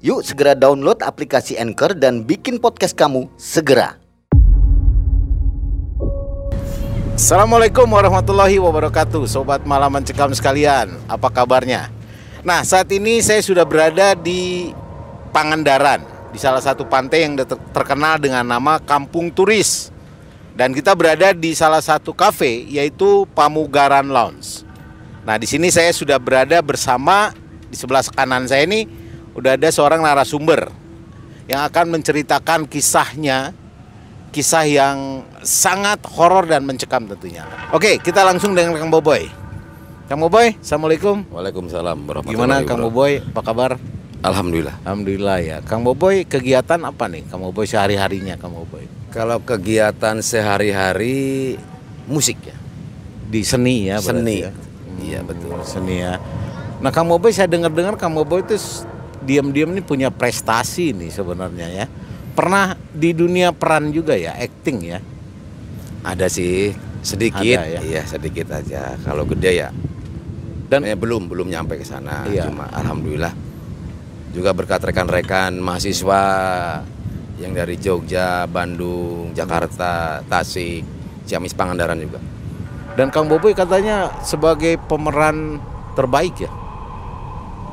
Yuk segera download aplikasi Anchor dan bikin podcast kamu segera. Assalamualaikum warahmatullahi wabarakatuh Sobat Malam Mencekam sekalian Apa kabarnya? Nah saat ini saya sudah berada di Pangandaran Di salah satu pantai yang ter- terkenal dengan nama Kampung Turis Dan kita berada di salah satu kafe yaitu Pamugaran Lounge Nah di sini saya sudah berada bersama Di sebelah kanan saya ini Udah ada seorang narasumber Yang akan menceritakan kisahnya kisah yang sangat horor dan mencekam tentunya. Oke, kita langsung dengan Kang Boboy. Kang Boboy, assalamualaikum. Waalaikumsalam Gimana Kang. Boboy? Apa kabar? Alhamdulillah. Alhamdulillah ya. Kang Boboy kegiatan apa nih? Kang Boboy sehari harinya Kang Boboy Kalau kegiatan sehari-hari musik ya. di seni ya. Seni. ya? Iya betul. Seni ya. Nah Kang Boboy saya dengar-dengar Kang Boboy itu diam-diam nih punya prestasi nih sebenarnya ya. Pernah di dunia peran juga ya, acting ya. Ada sih sedikit, Ada ya? iya sedikit aja. Kalau gede ya, Dan eh, belum belum nyampe ke sana. Iya. Cuma alhamdulillah juga berkat rekan-rekan mahasiswa yang dari Jogja, Bandung, Jakarta, Tasik, Ciamis, Pangandaran juga. Dan Kang Boboy katanya sebagai pemeran terbaik ya.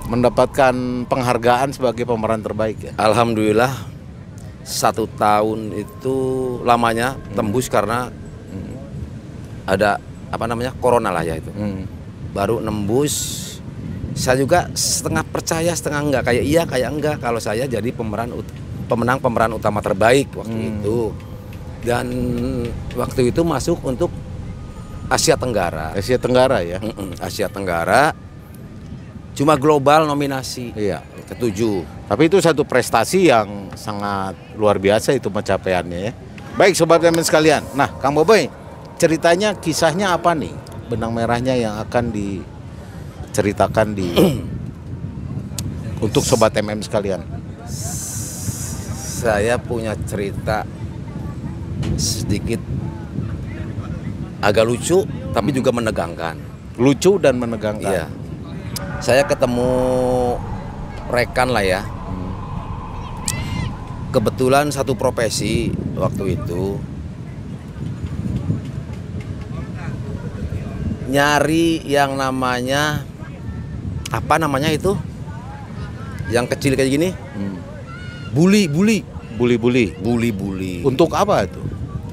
Mendapatkan penghargaan sebagai pemeran terbaik ya. Alhamdulillah satu tahun itu lamanya tembus karena ada apa namanya corona lah ya itu. Hmm. Baru nembus. Saya juga setengah percaya setengah enggak kayak iya kayak enggak kalau saya jadi pemeran pemenang pemeran utama terbaik waktu Hmm. itu. Dan waktu itu masuk untuk Asia Tenggara. Asia Tenggara ya. Asia Tenggara. Cuma global nominasi Iya. ketujuh. Tapi itu satu prestasi yang sangat luar biasa itu pencapaiannya ya. Baik sobat teman sekalian. Nah, Kang Boboy, ceritanya kisahnya apa nih? Benang merahnya yang akan diceritakan di untuk sobat MM sekalian. Saya punya cerita sedikit agak lucu tapi juga menegangkan. Lucu dan menegangkan. Iya. Saya ketemu rekan lah ya. Kebetulan satu profesi waktu itu nyari yang namanya apa namanya itu? Yang kecil kayak gini? Hmm. Bully, bully, Buli-buli. bully-bully. Untuk apa itu?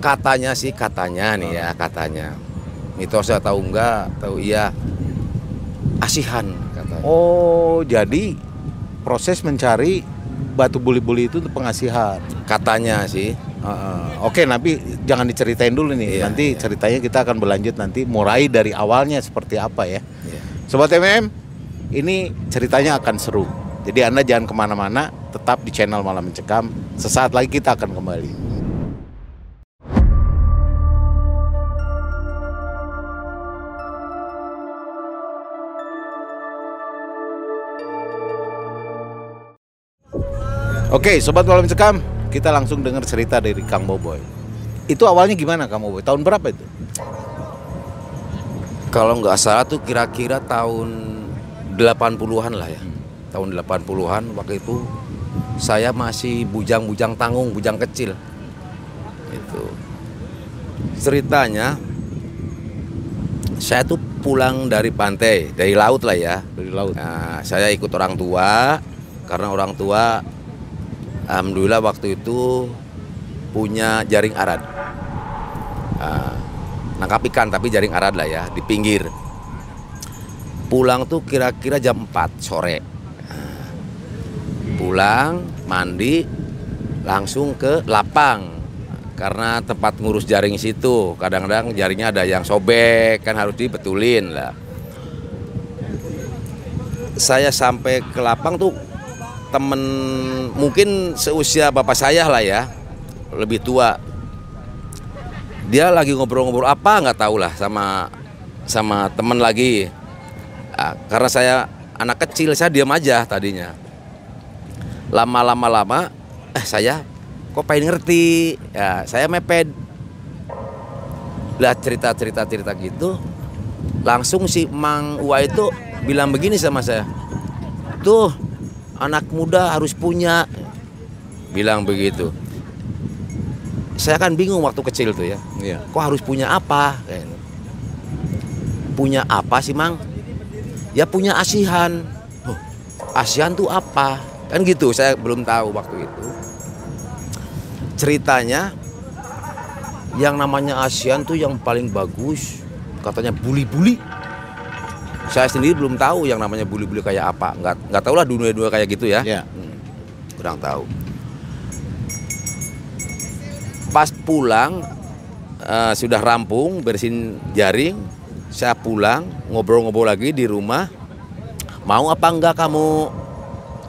katanya sih katanya nih ya katanya mitosnya tahu enggak tahu iya asihan Oh, jadi proses mencari batu buli-buli itu pengasihan. katanya sih Heeh. Oke, nanti jangan diceritain dulu nih. Iya, nanti iya. ceritanya kita akan berlanjut nanti mulai dari awalnya seperti apa ya. Iya. Sobat MM, ini ceritanya akan seru. Jadi Anda jangan ke mana-mana, tetap di channel Malam Mencekam. Sesaat lagi kita akan kembali. Oke, Sobat Malam Mencekam, kita langsung dengar cerita dari Kang Boboy. Itu awalnya gimana Kang Boboy? Tahun berapa itu? kalau nggak salah tuh kira-kira tahun 80-an lah ya tahun 80-an waktu itu saya masih bujang-bujang tanggung bujang kecil itu ceritanya saya tuh pulang dari pantai dari laut lah ya Dari laut. Nah, saya ikut orang tua karena orang tua alhamdulillah waktu itu punya jaring arad. Nah, nangkap ikan tapi jaring arad lah ya di pinggir. Pulang tuh kira-kira jam 4 sore. Nah, pulang, mandi, langsung ke lapang. Karena tempat ngurus jaring situ, kadang-kadang jaringnya ada yang sobek, kan harus dibetulin lah. Saya sampai ke lapang tuh temen mungkin seusia bapak saya lah ya lebih tua. Dia lagi ngobrol-ngobrol apa nggak tahu lah sama sama temen lagi. Ah, karena saya anak kecil saya diam aja tadinya. Lama-lama lama eh saya kok pengen ngerti? Ya saya mepet. Lah cerita cerita gitu langsung si Mang Uwa itu bilang begini sama saya tuh anak muda harus punya. Bilang begitu. Saya kan bingung waktu kecil tuh ya. Iya. kok harus punya apa? Gitu. punya apa sih mang? Ya punya asihan. Oh, asihan tuh apa? Kan gitu saya belum tahu waktu itu. Ceritanya yang namanya asihan tuh yang paling bagus katanya buli-buli saya sendiri belum tahu yang namanya buli-buli kayak apa. Nggak nggak tahu lah dunia-dunia kayak gitu ya. Iya. Hmm, kurang tahu. Pas pulang eh, sudah rampung bersihin jaring saya pulang ngobrol-ngobrol lagi di rumah. Mau apa enggak kamu?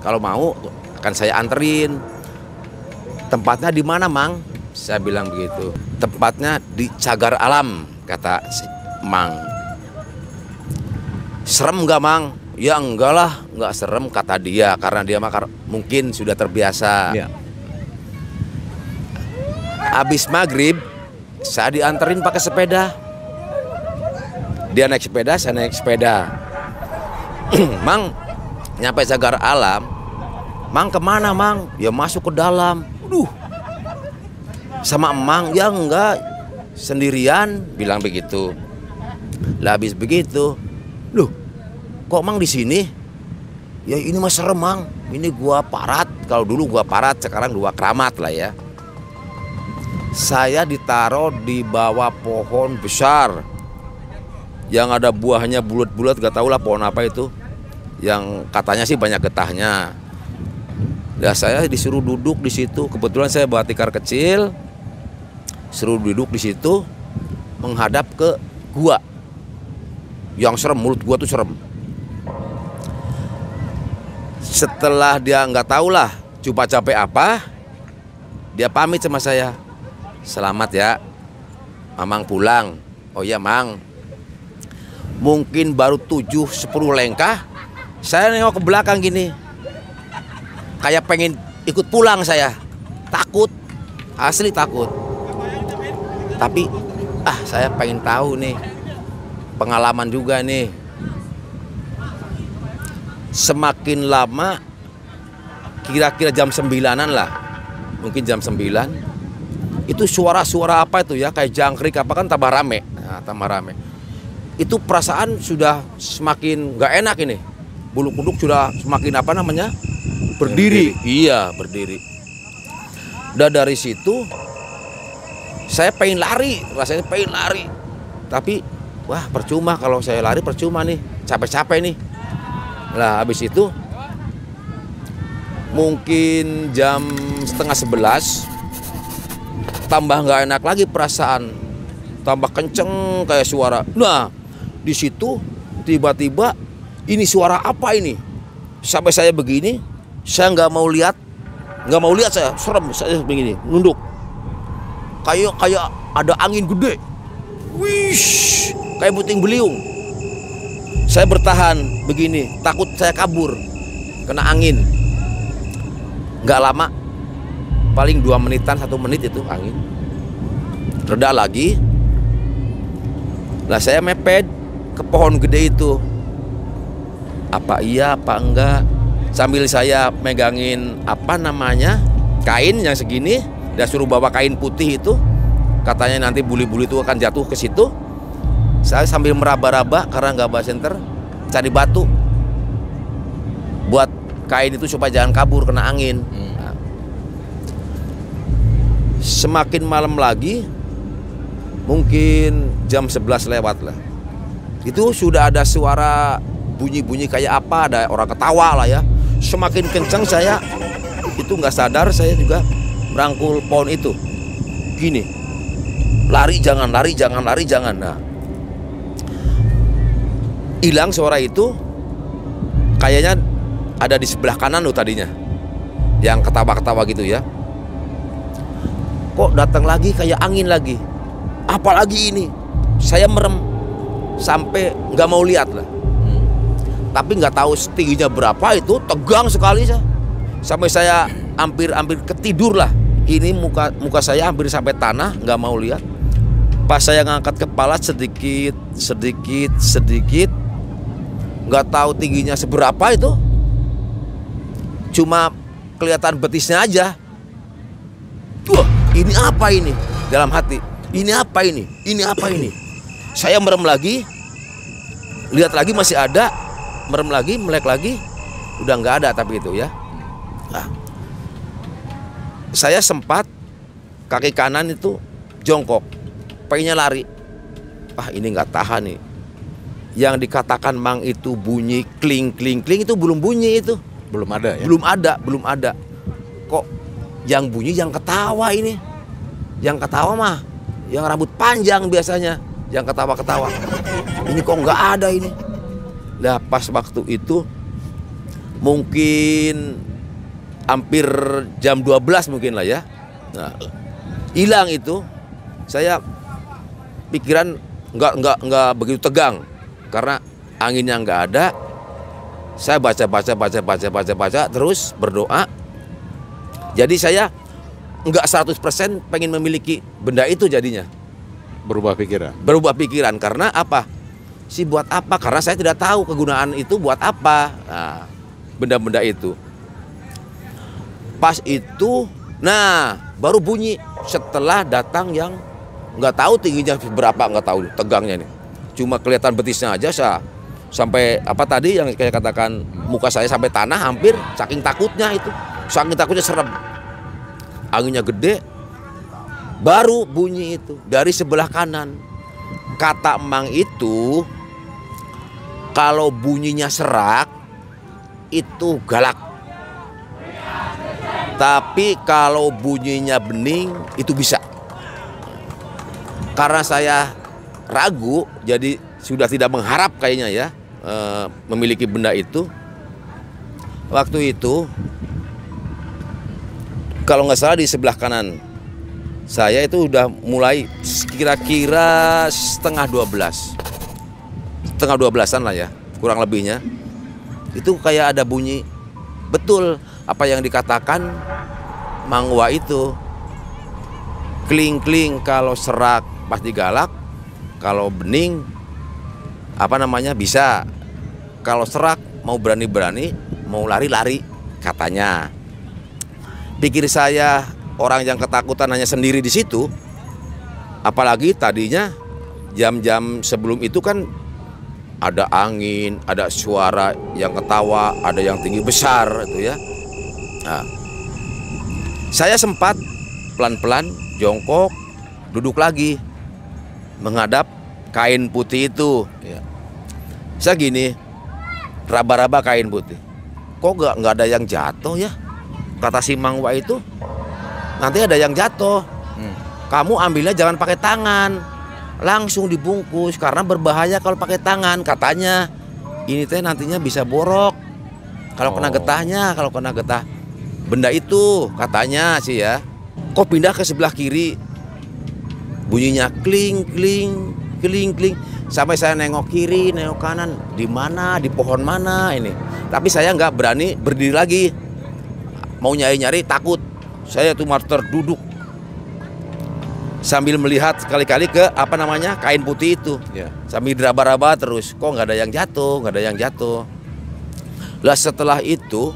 Kalau mau akan saya anterin. Tempatnya di mana mang? Saya bilang begitu. Tempatnya di cagar alam kata si mang serem nggak mang ya enggak lah nggak serem kata dia karena dia mah kar- mungkin sudah terbiasa Iya. Habis maghrib saya dianterin pakai sepeda. Dia naik sepeda, saya naik sepeda. mang, nyampe cagar alam. Mang ke mana mang? Ya masuk ke dalam. Duh, sama emang ya enggak sendirian bilang begitu. Lah habis begitu, loh, kok mang di sini? Ya ini mah serem mang. Ini gua parat. Kalau dulu gua parat, sekarang gua keramat lah ya. Saya ditaruh di bawah pohon besar. Yang ada buahnya bulat-bulat gak tau lah pohon apa itu. Yang katanya sih banyak getahnya. Ya saya disuruh duduk di situ. Kebetulan saya bawa tikar kecil. Suruh duduk di situ menghadap ke gua yang serem mulut gua tuh serem setelah dia nggak tahu lah coba capek apa dia pamit sama saya Selamat ya. Mamang pulang. Oh iya, Mang. Mungkin baru 7 10 lengkah. Saya nengok ke belakang gini. Kayak pengen ikut pulang saya. Takut. Asli takut. Tapi ah saya pengen tahu nih. Pengalaman juga nih. Semakin lama kira-kira jam sembilanan lah. Mungkin jam 9 itu suara-suara apa itu ya? Kayak jangkrik apa kan tambah rame. Nah, tambah rame. Itu perasaan sudah semakin nggak enak ini. Bulu kuduk sudah semakin apa namanya? Berdiri. Iya berdiri. Udah dari situ saya pengen lari. Rasanya pengen lari. Tapi wah percuma kalau saya lari percuma nih. Capek-capek nih. Lah habis itu mungkin jam setengah sebelas tambah nggak enak lagi perasaan. Tambah kenceng kayak suara. Nah di situ tiba-tiba ini suara apa ini? Sampai saya begini saya nggak mau lihat nggak mau lihat saya. Serem saya begini nunduk. Kayak kayak ada angin gede. Wish kayak puting beliung. Saya bertahan begini takut saya kabur kena angin. Nggak lama paling dua menitan satu menit itu angin. Reda lagi. Lah saya mepet ke pohon gede itu. Apa iya apa enggak? Sambil saya megangin apa namanya kain yang segini dan suruh bawa kain putih itu. Katanya nanti buli-buli itu akan jatuh ke situ saya sambil meraba-raba karena nggak bawa senter cari batu. Buat kain itu supaya jangan kabur kena angin. Nah, semakin malam lagi mungkin jam 11 lewat lah. Itu sudah ada suara bunyi-bunyi kayak apa ada orang ketawa lah ya. Semakin kencang saya itu nggak sadar saya juga merangkul pohon itu. Gini lari jangan lari jangan lari jangan. Nah hilang suara itu kayaknya ada di sebelah kanan loh tadinya. Yang ketawa-ketawa gitu ya. Kok datang lagi kayak angin lagi? Apalagi ini? Saya merem sampai nggak mau lihat lah. Tapi nggak tahu setingginya berapa itu tegang sekali saya. Sampai saya hampir-hampir ketidur lah. Ini muka muka saya hampir sampai tanah nggak mau lihat. Pas saya ngangkat kepala sedikit sedikit sedikit nggak tahu tingginya seberapa itu. Cuma kelihatan betisnya aja. Wah, ini apa ini? Dalam hati ini apa ini? Ini apa ini? Saya merem lagi. Lihat lagi masih ada. Merem lagi melek lagi. Udah nggak ada tapi itu ya. Nah, saya sempat kaki kanan itu jongkok. Pengennya lari. Ah ini nggak tahan nih yang dikatakan mang itu bunyi kling kling kling itu belum bunyi itu. Belum ada ya? belum ada belum ada. Kok yang bunyi yang ketawa ini? Yang ketawa mah yang rambut panjang biasanya. Yang ketawa ketawa ini kok nggak ada ini? Nah pas waktu itu mungkin hampir jam 12 mungkin lah ya. Nah hilang itu. Saya pikiran nggak nggak nggak begitu tegang karena anginnya nggak ada saya baca baca baca baca baca baca terus berdoa. Jadi saya nggak 100% pengen memiliki benda itu jadinya. Berubah pikiran. berubah pikiran karena apa? Sih buat apa? Karena saya tidak tahu kegunaan itu buat apa. Nah, benda-benda itu. Pas itu nah baru bunyi setelah datang yang nggak tahu tingginya berapa nggak tahu tegangnya nih cuma kelihatan betisnya aja saya sampai apa tadi yang kayak katakan muka saya sampai tanah hampir saking takutnya itu. Saking takutnya serem. Anginnya gede baru bunyi itu dari sebelah kanan. Kata emang itu kalau bunyinya serak itu galak. Tapi kalau bunyinya bening itu bisa. Karena saya ragu jadi sudah tidak mengharap kayaknya ya eh, memiliki benda itu. Waktu itu kalau nggak salah di sebelah kanan saya itu udah mulai kira-kira setengah 12 setengah 12an lah ya kurang lebihnya. Itu kayak ada bunyi betul apa yang dikatakan mangwa itu. Kling-kling kalau serak pasti galak kalau bening apa namanya bisa. Kalau serak mau berani-berani mau lari-lari katanya. Pikir saya orang yang ketakutan hanya sendiri di situ. Apalagi tadinya jam-jam sebelum itu kan ada angin, ada suara yang ketawa, ada yang tinggi besar itu ya. Nah, saya sempat pelan-pelan jongkok, duduk lagi menghadap kain putih itu. Ya. Saya gini, raba-raba kain putih. Kok nggak nggak ada yang jatuh ya? Kata si Mangwa itu, nanti ada yang jatuh. Hmm. Kamu ambilnya jangan pakai tangan, langsung dibungkus karena berbahaya kalau pakai tangan katanya. Ini teh nantinya bisa borok. Kalau kena Oh. getahnya, kalau kena getah benda itu katanya sih ya. Kok pindah ke sebelah kiri? Bunyinya kling kling kling kling. Sampai saya nengok kiri, nengok kanan, di mana, di pohon mana ini. Tapi saya nggak berani berdiri lagi. Mau nyari-nyari takut. Saya tuh terduduk sambil melihat sekali-kali ke apa namanya kain putih itu. Ya. sambil diraba-raba terus. Kok nggak ada yang jatuh? Nggak ada yang jatuh. Lah setelah itu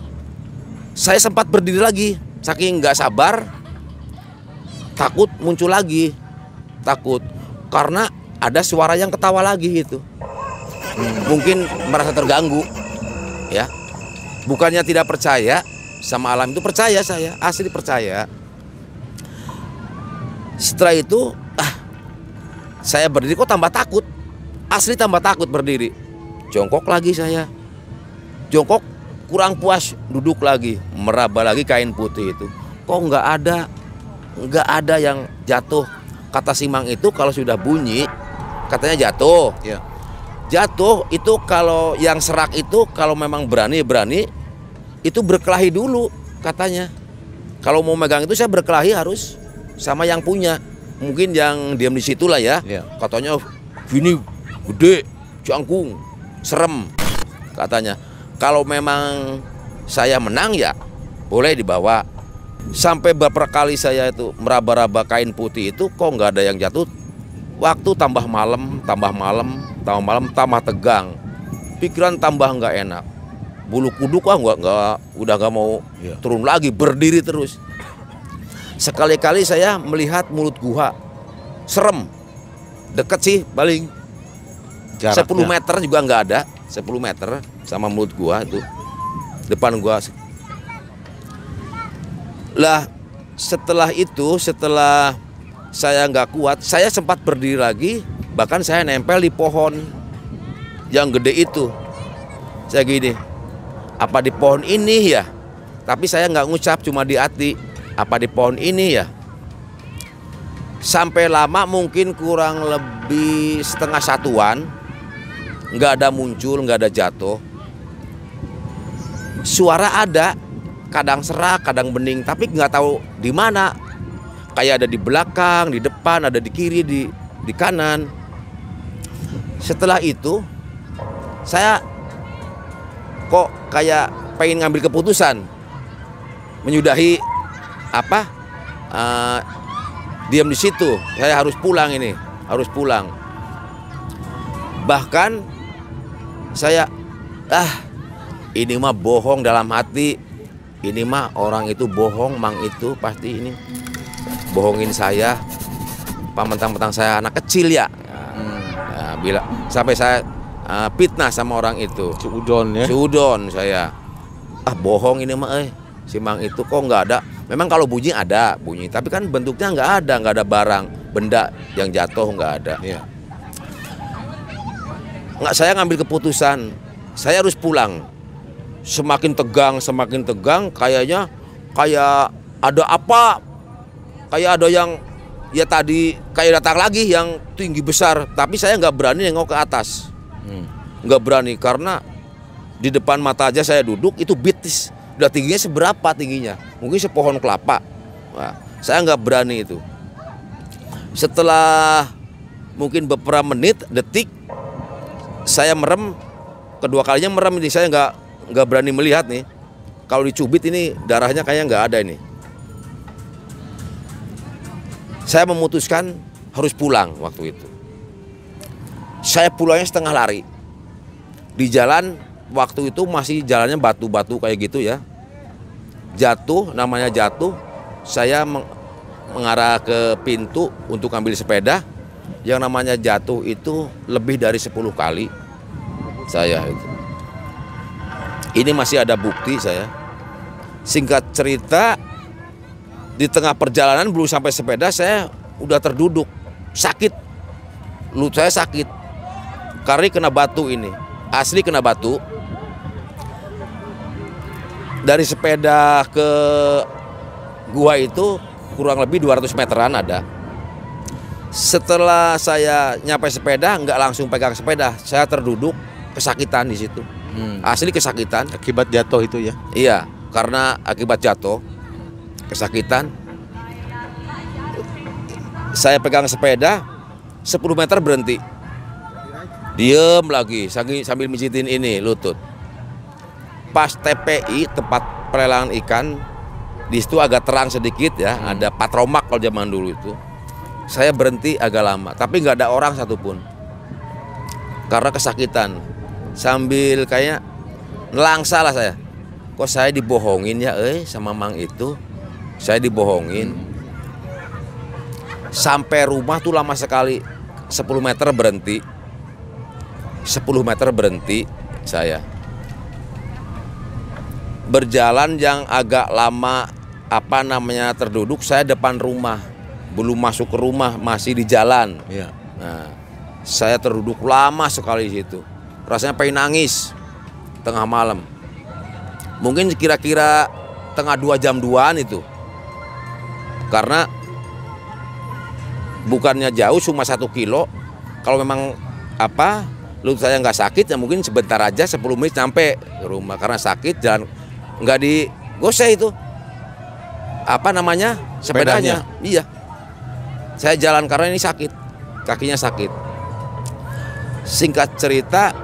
saya sempat berdiri lagi. Saking nggak sabar takut muncul lagi takut. Karena ada suara yang ketawa lagi itu mungkin merasa terganggu ya. Bukannya tidak percaya sama alam itu percaya saya asli percaya. Setelah itu ah saya berdiri kok tambah takut? Asli tambah takut berdiri. Jongkok lagi saya. Jongkok kurang puas duduk lagi meraba lagi kain putih itu. Kok nggak ada nggak ada yang jatuh kata simang itu kalau sudah bunyi katanya jatuh. Ya. jatuh itu kalau yang serak itu kalau memang berani berani itu berkelahi dulu katanya. Kalau mau megang itu saya berkelahi harus sama yang punya. Mungkin yang diam di situ lah ya. Iya. katanya gini gede jangkung serem katanya. Kalau memang saya menang ya boleh dibawa sampai beberapa kali saya itu meraba-raba kain putih itu kok nggak ada yang jatuh? Waktu tambah malam tambah malam tambah malam tambah tegang. Pikiran tambah nggak enak. Bulu kuduk ah nggak nggak udah nggak mau Iya. turun lagi berdiri terus. Sekali-kali saya melihat mulut gua serem. Deket sih paling 10 Jaraknya. meter juga nggak ada. 10 meter sama mulut gua itu. Depan gua lah setelah itu setelah saya nggak kuat saya sempat berdiri lagi bahkan saya nempel di pohon yang gede itu. Saya gini apa di pohon ini ya? Tapi saya nggak ngucap cuma di hati apa di pohon ini ya? Sampai lama mungkin kurang lebih setengah satuan nggak ada muncul nggak ada jatuh. Suara ada kadang serak kadang bening tapi nggak tahu di mana. Kayak ada di belakang di depan ada di kiri di di kanan. Setelah itu saya kok kayak pengen ngambil keputusan. Menyudahi apa? Eh, diam di situ. Saya harus pulang ini harus pulang. Bahkan saya ah ini mah bohong dalam hati ini mah orang itu bohong mang itu pasti ini bohongin saya pamentang-mentang saya anak kecil ya Ya, bila sampai saya eh, fitnah sama orang itu Udon ya. Sudon saya. Ah bohong ini mah eh. Si Mang itu kok nggak ada. Memang kalau bunyi ada bunyi, tapi kan bentuknya nggak ada, nggak ada barang, benda yang jatuh nggak ada. Iya. Nggak saya ngambil keputusan, saya harus pulang. Semakin tegang, semakin tegang, kayaknya kayak ada apa? Kayak ada yang ya tadi kayak datang lagi yang tinggi besar, tapi saya nggak berani nengok ke atas. Hmm. nggak berani karena di depan mata aja saya duduk itu bitis udah tingginya seberapa tingginya mungkin sepohon kelapa Wah, saya nggak berani itu setelah mungkin beberapa menit detik saya merem kedua kalinya merem ini saya nggak nggak berani melihat nih. Kalau dicubit ini darahnya kayaknya nggak ada ini. Saya memutuskan harus pulang waktu itu. Saya pulangnya setengah lari. Di jalan waktu itu masih jalannya batu-batu kayak gitu ya. Jatuh namanya jatuh. Saya meng- mengarah ke pintu untuk ambil sepeda. Yang namanya jatuh itu lebih dari 10 kali saya itu ini masih ada bukti saya. Singkat cerita di tengah perjalanan belum sampai sepeda saya udah terduduk. Sakit. Lutut saya sakit. Karena kena batu ini. Asli kena batu. Dari sepeda ke gua itu kurang lebih 200 meteran ada. Setelah saya nyampe sepeda nggak langsung pegang sepeda. Saya terduduk kesakitan di situ Hmm. asli kesakitan Akibat jatuh itu ya. Iya, karena akibat jatuh, kesakitan. Saya pegang sepeda, 10 meter berhenti. Diem lagi, sambil, sambil mijitin ini lutut. Pas TPI tempat pelelangan ikan, di situ agak terang sedikit ya, ada patromak kalau zaman dulu itu. Saya berhenti agak lama, tapi nggak ada orang satupun. Karena kesakitan, sambil kayak nelangsa lah saya. Kok saya dibohongin ya eh sama mang itu? Saya dibohongin. Sampai rumah tuh lama sekali. 10 meter berhenti. 10 meter berhenti saya. Berjalan yang agak lama apa namanya terduduk saya depan rumah. Belum masuk ke rumah masih di jalan. Iya. Nah, saya terduduk lama sekali di situ. Rasanya pengen nangis tengah malam. Mungkin kira-kira tengah dua jam duaan itu. Karena bukannya jauh cuma satu kilo. Kalau memang apa lutut saya nggak sakit ya mungkin sebentar aja 10 menit sampai rumah karena sakit jalan nggak di goseh itu apa namanya sepedanya. Iya. Saya jalan karena ini sakit, kakinya sakit. Singkat cerita,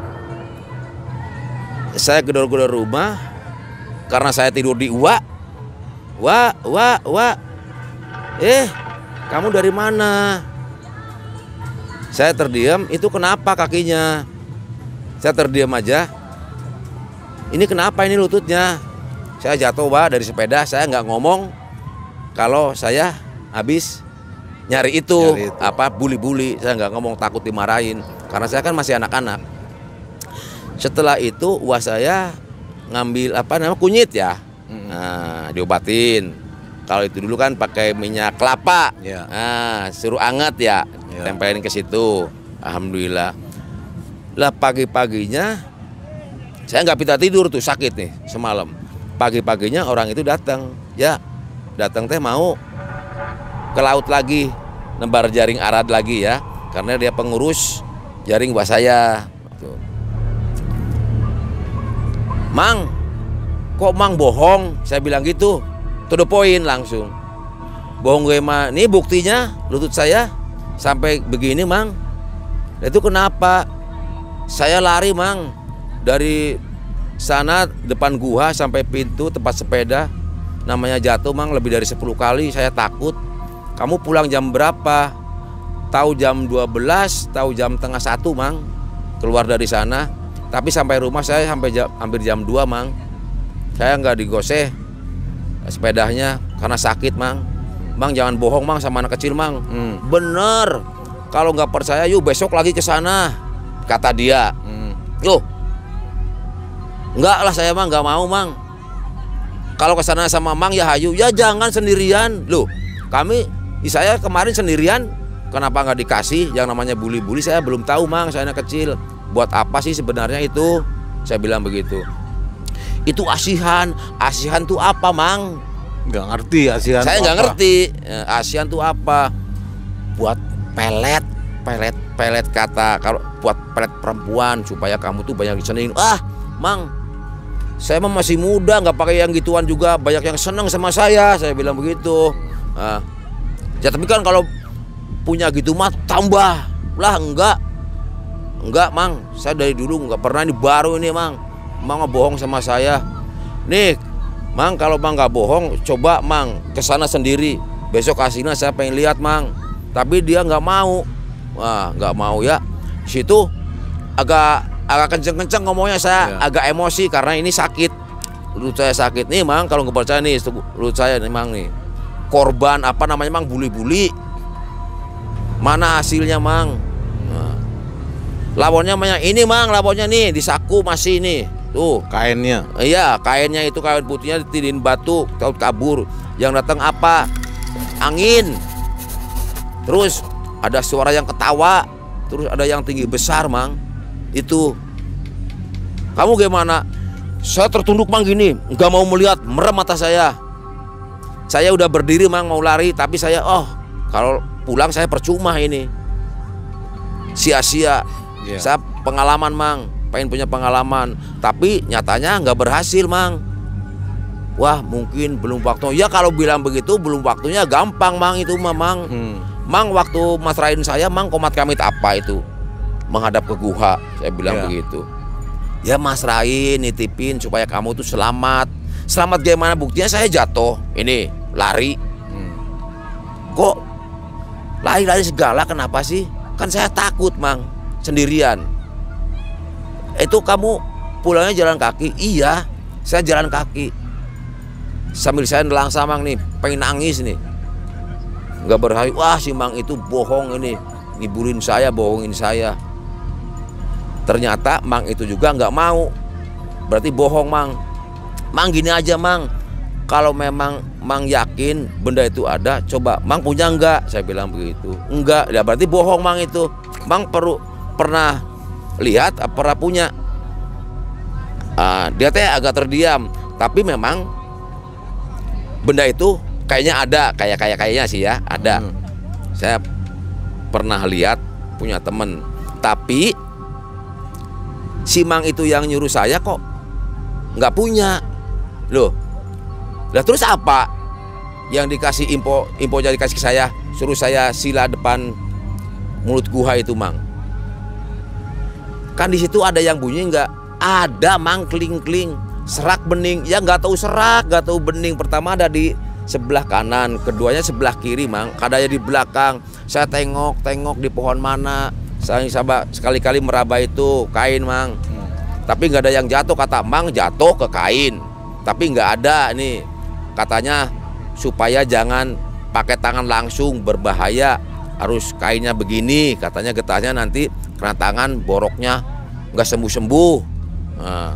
saya gedor-gedor rumah karena saya tidur di uak. Wah, wah, wah. Eh, kamu dari mana? Saya terdiam, itu kenapa kakinya? Saya terdiam aja. Ini kenapa ini lututnya? Saya jatuh bah dari sepeda, saya nggak ngomong kalau saya habis nyari itu, Nyari itu. apa bully-bully. Saya nggak ngomong takut dimarahin karena saya kan masih anak-anak. Setelah itu wah saya ngambil apa namanya kunyit ya, nah, diobatin. Kalau itu dulu kan pakai minyak kelapa, Iya. nah, suruh anget ya, Iya. tempelin ke situ. Alhamdulillah. Lah pagi-paginya saya nggak bisa tidur tuh sakit nih semalam. Pagi-paginya orang itu datang, ya datang teh mau ke laut lagi, nebar jaring arad lagi ya, karena dia pengurus jaring buat saya. Mang, kok Mang bohong? Saya bilang gitu. To the point langsung. Bohong gue mah. Nih buktinya lutut saya sampai begini, Mang. Itu kenapa? Saya lari, Mang. Dari sana depan gua sampai pintu tempat sepeda. Namanya jatuh, Mang, lebih dari 10 kali. Saya takut. Kamu pulang jam berapa? Tahu jam 12, tahu jam tengah satu, Mang. Keluar dari sana. Tapi sampai rumah saya sampai jam, hampir jam 2, Mang. Saya nggak digoseh sepedanya karena sakit, Mang. Mang jangan bohong, Mang, sama anak kecil, Mang. Hmm. Bener. Kalau nggak percaya, yuk besok lagi ke sana. Kata dia. Hmm. Loh, enggak lah saya mah nggak mau, Mang. Kalau ke sana sama Mang ya hayu, ya jangan sendirian. Loh, kami saya kemarin sendirian, kenapa nggak dikasih yang namanya bully-bully? Saya belum tahu, Mang. Saya anak kecil. Buat apa sih sebenarnya itu? Saya bilang begitu. Itu asihan. Asihan tuh apa, Mang? Nggak ngerti ASEAN Saya nggak ngerti eh, ASEAN tuh apa. Buat pelet, pelet, pelet kata kalau buat pelet perempuan supaya kamu tuh banyak disenengin. Ah, mang, saya mah masih muda, nggak pakai yang gituan juga. Banyak yang seneng sama saya. Saya bilang begitu. Ah, ya tapi kan kalau punya gitu mah tambah lah enggak, enggak mang. Saya dari dulu nggak pernah ini baru ini mang. Mang bohong sama saya. Nih, Mang kalau Mang nggak bohong, coba Mang ke sana sendiri. Besok hasilnya saya pengen lihat Mang. Tapi dia nggak mau. Wah, nggak mau ya. Situ agak agak kenceng-kenceng ngomongnya saya, Ya. agak emosi karena ini sakit. Lutut saya sakit nih Mang, kalau nggak percaya nih lutut saya nih Mang nih. Korban apa namanya Mang bully-bully. Mana hasilnya Mang? Lawannya banyak ini Mang, lawannya nih di saku masih nih. Tuh, Kainnya. Iya, kainnya itu kain putihnya ditidin batu, tahu kabur. Yang datang apa? Angin. Terus ada suara yang ketawa, terus ada yang tinggi besar, Mang. Itu. Kamu gimana? Saya tertunduk, Mang, gini, nggak mau melihat, merem mata saya. Saya udah berdiri, Mang, mau lari, tapi saya, oh, kalau pulang saya percuma ini. Sia-sia. Iya. Saya pengalaman, Mang, pengen punya pengalaman, tapi nyatanya nggak berhasil, Mang. Wah, mungkin belum waktu. Ya kalau bilang begitu belum waktunya gampang, Mang itu, Mamang. Hmm. Mang waktu masrahin saya, Mang komat kamit apa itu? Menghadap ke guha, saya bilang Ya. begitu. Ya masrahin, nitipin supaya kamu tuh selamat. Selamat gimana buktinya saya jatuh. Ini lari. Hmm. Kok lari-lari segala kenapa sih? Kan saya takut, Mang, sendirian. Itu kamu pulangnya jalan kaki? Iya, saya jalan kaki. Sambil saya nelangsa Mang nih, pengen nangis nih. Nggak berhasil. Wah, si Mang itu bohong ini. Ngibulin saya, bohongin saya. Ternyata Mang itu juga nggak mau. Berarti bohong, Mang. Mang gini aja, Mang. Kalau memang Mang yakin benda itu ada, coba Mang punya enggak? Saya bilang begitu. Enggak, ya berarti bohong Mang itu. Mang perlu pernah lihat, apa pernah punya. Ah, dia teh agak terdiam, tapi memang benda itu kayaknya ada, kayak kayak kayaknya sih ya, ada. Hmm. Saya pernah lihat punya temen, tapi si Mang itu yang nyuruh saya kok nggak punya, loh. Lah terus apa? yang dikasih info info jadi dikasih ke saya suruh saya sila depan mulut guha itu mang kan di situ ada yang bunyi nggak? Ada mang kling kling. Serak bening. Ya nggak tahu serak nggak tahu bening. Pertama ada di sebelah kanan keduanya sebelah kiri mang. Kadanya di belakang. Saya tengok tengok di pohon mana. Saya coba sekali-kali meraba itu kain mang. Tapi nggak ada yang jatuh. Kata mang jatuh ke kain. Tapi nggak ada nih. Katanya supaya jangan pakai tangan langsung berbahaya. Harus kainnya begini. Katanya getahnya nanti kena tangan boroknya nggak sembuh sembuh nah,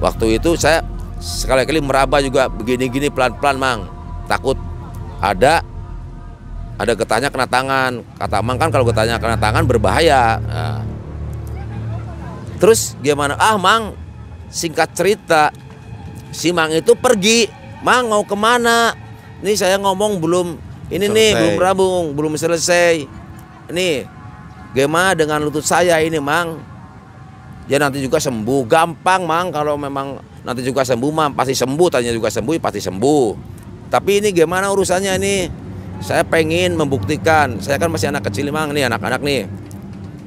waktu itu saya sekali-kali meraba juga begini-gini pelan-pelan mang. Takut ada ada getahnya kena tangan. Kata mang kan kalau getahnya kena tangan berbahaya. Nah. terus gimana? Ah mang singkat cerita si mang itu pergi. Mang mau ke mana? Ini saya ngomong belum ini nih Selesai. belum rambung belum selesai. Ini gimana dengan lutut saya ini mang. Ya nanti juga sembuh. Gampang mang. Kalau memang nanti juga sembuh mang. Pasti sembuh tanya juga sembuh ya pasti sembuh. Tapi ini gimana urusannya ini? Saya pengen membuktikan. Saya kan masih anak kecil mang. Nih anak-anak nih.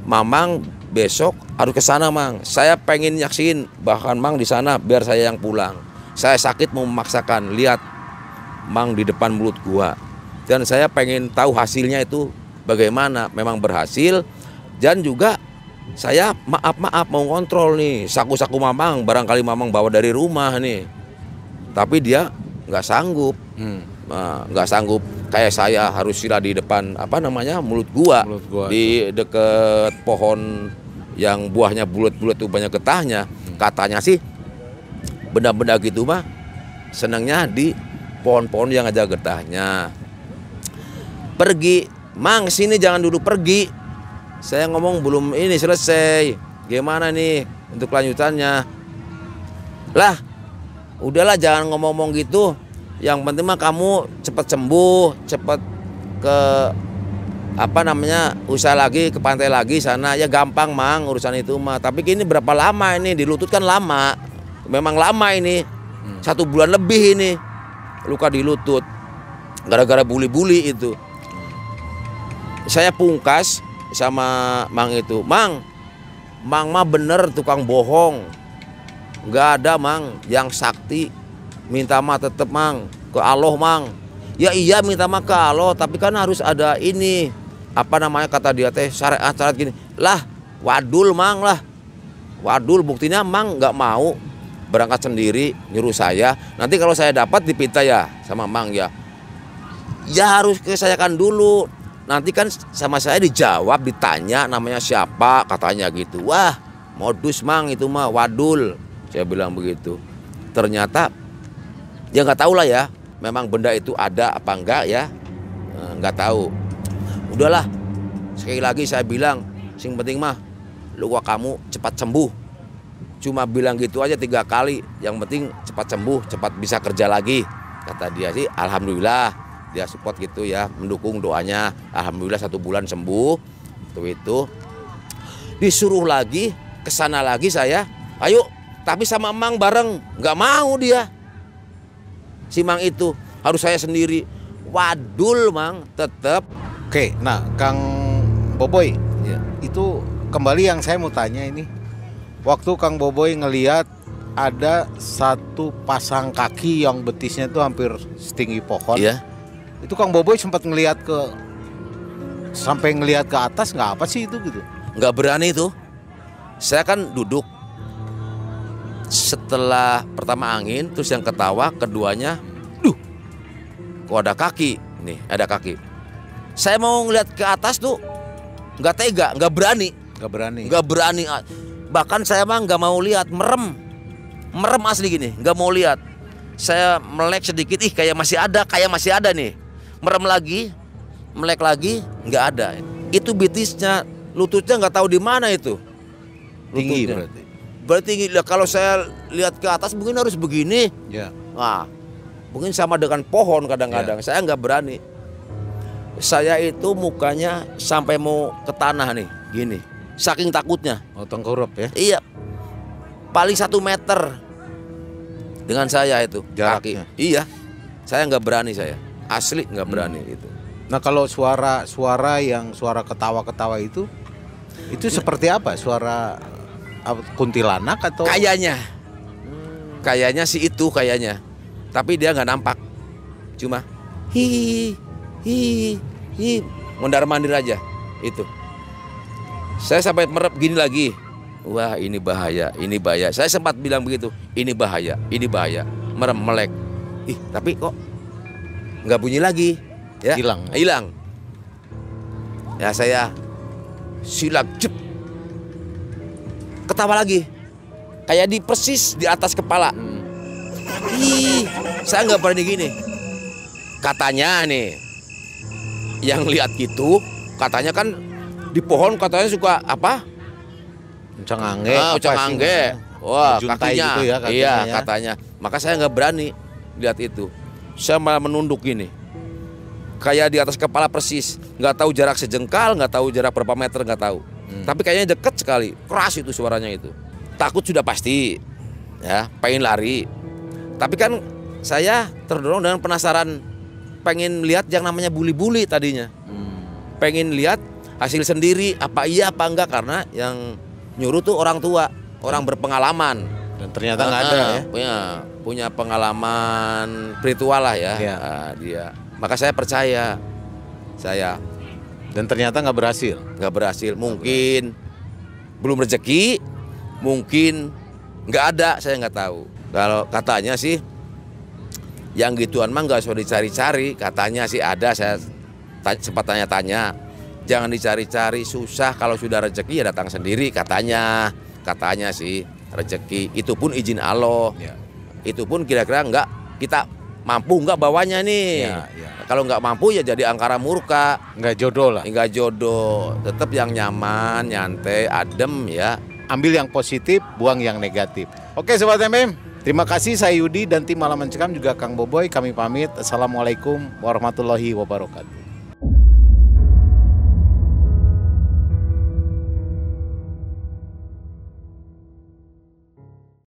Mamang besok harus ke sana mang. Saya pengen yaksin bahkan mang di sana biar saya yang pulang. Saya sakit mau memaksakan. Lihat mang di depan mulut gua. Dan saya pengen tahu hasilnya itu bagaimana memang berhasil. Dan juga saya maaf maaf mau kontrol nih. Saku-saku mamang barangkali mamang bawa dari rumah nih. Tapi dia nggak sanggup. Hmm. Nah, nggak sanggup. Kayak saya harus sila di depan apa namanya mulut gua, Mulut gua, di deket pohon yang buahnya bulat-bulat tuh banyak getahnya. Hmm. katanya sih benda-benda gitu mah senangnya di pohon-pohon yang ada getahnya. Pergi mang sini jangan dulu pergi. Saya ngomong belum ini selesai. Gimana nih untuk lanjutannya? Lah udahlah jangan ngomong-ngomong gitu. Yang penting mah kamu cepat sembuh cepat ke apa namanya usaha lagi ke pantai lagi sana. Ya gampang mang urusan itu mah. Tapi ini berapa lama ini? Di lutut kan lama. Memang lama ini. Satu bulan lebih ini. Luka di lutut gara-gara buli-buli itu saya pungkas sama mang itu mang mang mah bener tukang bohong. Nggak ada mang. Yang sakti minta mah tetep mang ke Allah mang. Ya iya minta mah ke Allah tapi kan harus ada ini. Apa namanya kata dia teh syariat syarat gini lah wadul mang lah. Wadul buktinya mang nggak mau berangkat sendiri nyuruh saya. Nanti kalau saya dapat dipinta ya sama mang ya. Ya harus kesayakan dulu nanti kan sama saya dijawab ditanya namanya siapa katanya gitu. Wah modus mang itu mah wadul. Saya bilang begitu. Ternyata ya nggak tahu lah ya memang benda itu ada apa enggak ya. Eh, nggak tahu. Udahlah sekali lagi saya bilang sing penting mah luka kamu cepat sembuh. Cuma bilang gitu aja tiga kali yang penting cepat sembuh cepat bisa kerja lagi kata dia sih. Alhamdulillah dia support gitu ya mendukung doanya alhamdulillah satu bulan sembuh itu itu disuruh lagi ke sana lagi saya ayo tapi sama Mang bareng nggak mau dia si Mang itu harus saya sendiri wadul Mang tetap Oke, nah Kang Boboy, ya. itu kembali yang saya mau tanya ini. Waktu Kang Boboy ngeliat ada satu pasang kaki yang betisnya itu hampir setinggi pohon. Iya. Itu Kang Boboy sempat ngeliat ke sampai ngeliat ke atas nggak apa sih itu gitu? nggak berani itu. Saya kan duduk. Setelah pertama angin terus yang ketawa keduanya duh kok ada kaki? Nih ada kaki. Saya mau ngeliat ke atas tuh nggak tega nggak berani. Nggak berani. nggak berani. Bahkan saya mah nggak mau lihat merem. Merem asli gini nggak mau lihat. Saya melek sedikit ih kayak masih ada kayak masih ada nih merem lagi melek lagi nggak ada itu betisnya lututnya nggak tahu di mana itu Tinggi Lututnya. berarti. berarti kalau saya lihat ke atas mungkin harus begini Ya. Nah, mungkin sama dengan pohon kadang-kadang. Saya nggak berani. Saya itu mukanya sampai mau ke tanah nih, gini. Saking takutnya. Oh tengkorup ya. Iya. Paling satu meter dengan saya itu Jaraknya. kaki. Iya. Saya nggak berani saya. Asli nggak berani itu. Nah kalau suara suara yang suara ketawa-ketawa itu itu seperti apa? Suara kuntilanak atau Kayaknya. Kayaknya sih itu kayaknya. Tapi dia nggak nampak. Cuma hi hi hi mondar mandir aja itu. Saya sampai merep gini lagi. Wah ini bahaya, ini bahaya. Saya sempat bilang begitu. Ini bahaya, ini bahaya. Merem melek. Ih tapi kok nggak bunyi lagi? Ya Hilang. Hilang. Ya saya silap jep. Ketawa lagi. Kayak di persis di atas kepala. Ih, saya nggak berani gini. Katanya nih, yang lihat gitu, katanya kan di pohon katanya suka apa? Uncang angge? Ah, apa ucang sih? angge. Wah, kakinya. gitu ya kakinya iya, ya. katanya. Maka saya nggak berani lihat itu. Saya malah menunduk gini. Kayak di atas kepala persis, nggak tahu jarak sejengkal, nggak tahu jarak berapa meter, nggak tahu. Hmm. Tapi kayaknya deket sekali, keras itu suaranya itu. Takut sudah pasti, ya, pengen lari. Tapi kan saya terdorong dengan penasaran, pengen lihat yang namanya buli-buli tadinya Hmm. pengen lihat hasil sendiri apa iya apa enggak karena yang nyuruh tuh orang tua orang berpengalaman Dan ternyata nggak ada Ah, ya. Punya pengalaman spiritual lah ya Iya. Ah, dia. Maka saya percaya saya. Dan ternyata nggak berhasil. nggak berhasil. Mungkin belum rezeki mungkin nggak ada saya nggak tahu. Kalau katanya sih yang gituan mah nggak usah dicari-cari. Katanya sih ada saya ta- sempat tanya-tanya. Jangan dicari-cari susah. Kalau sudah rezeki ya datang sendiri katanya. Katanya sih rezeki. Itu pun izin Allah. Ya. Itu pun kira-kira nggak kita mampu nggak bawanya nih Ya, ya. kalau nggak mampu ya jadi angkara murka Nggak jodoh lah. Enggak jodoh, tetap yang nyaman, nyantai, adem ya. Ambil yang positif, buang yang negatif. Oke sobat MM, terima kasih saya Yudi dan tim Malam Mencekam juga Kang Boboy. Kami pamit. Assalamualaikum warahmatullahi wabarakatuh.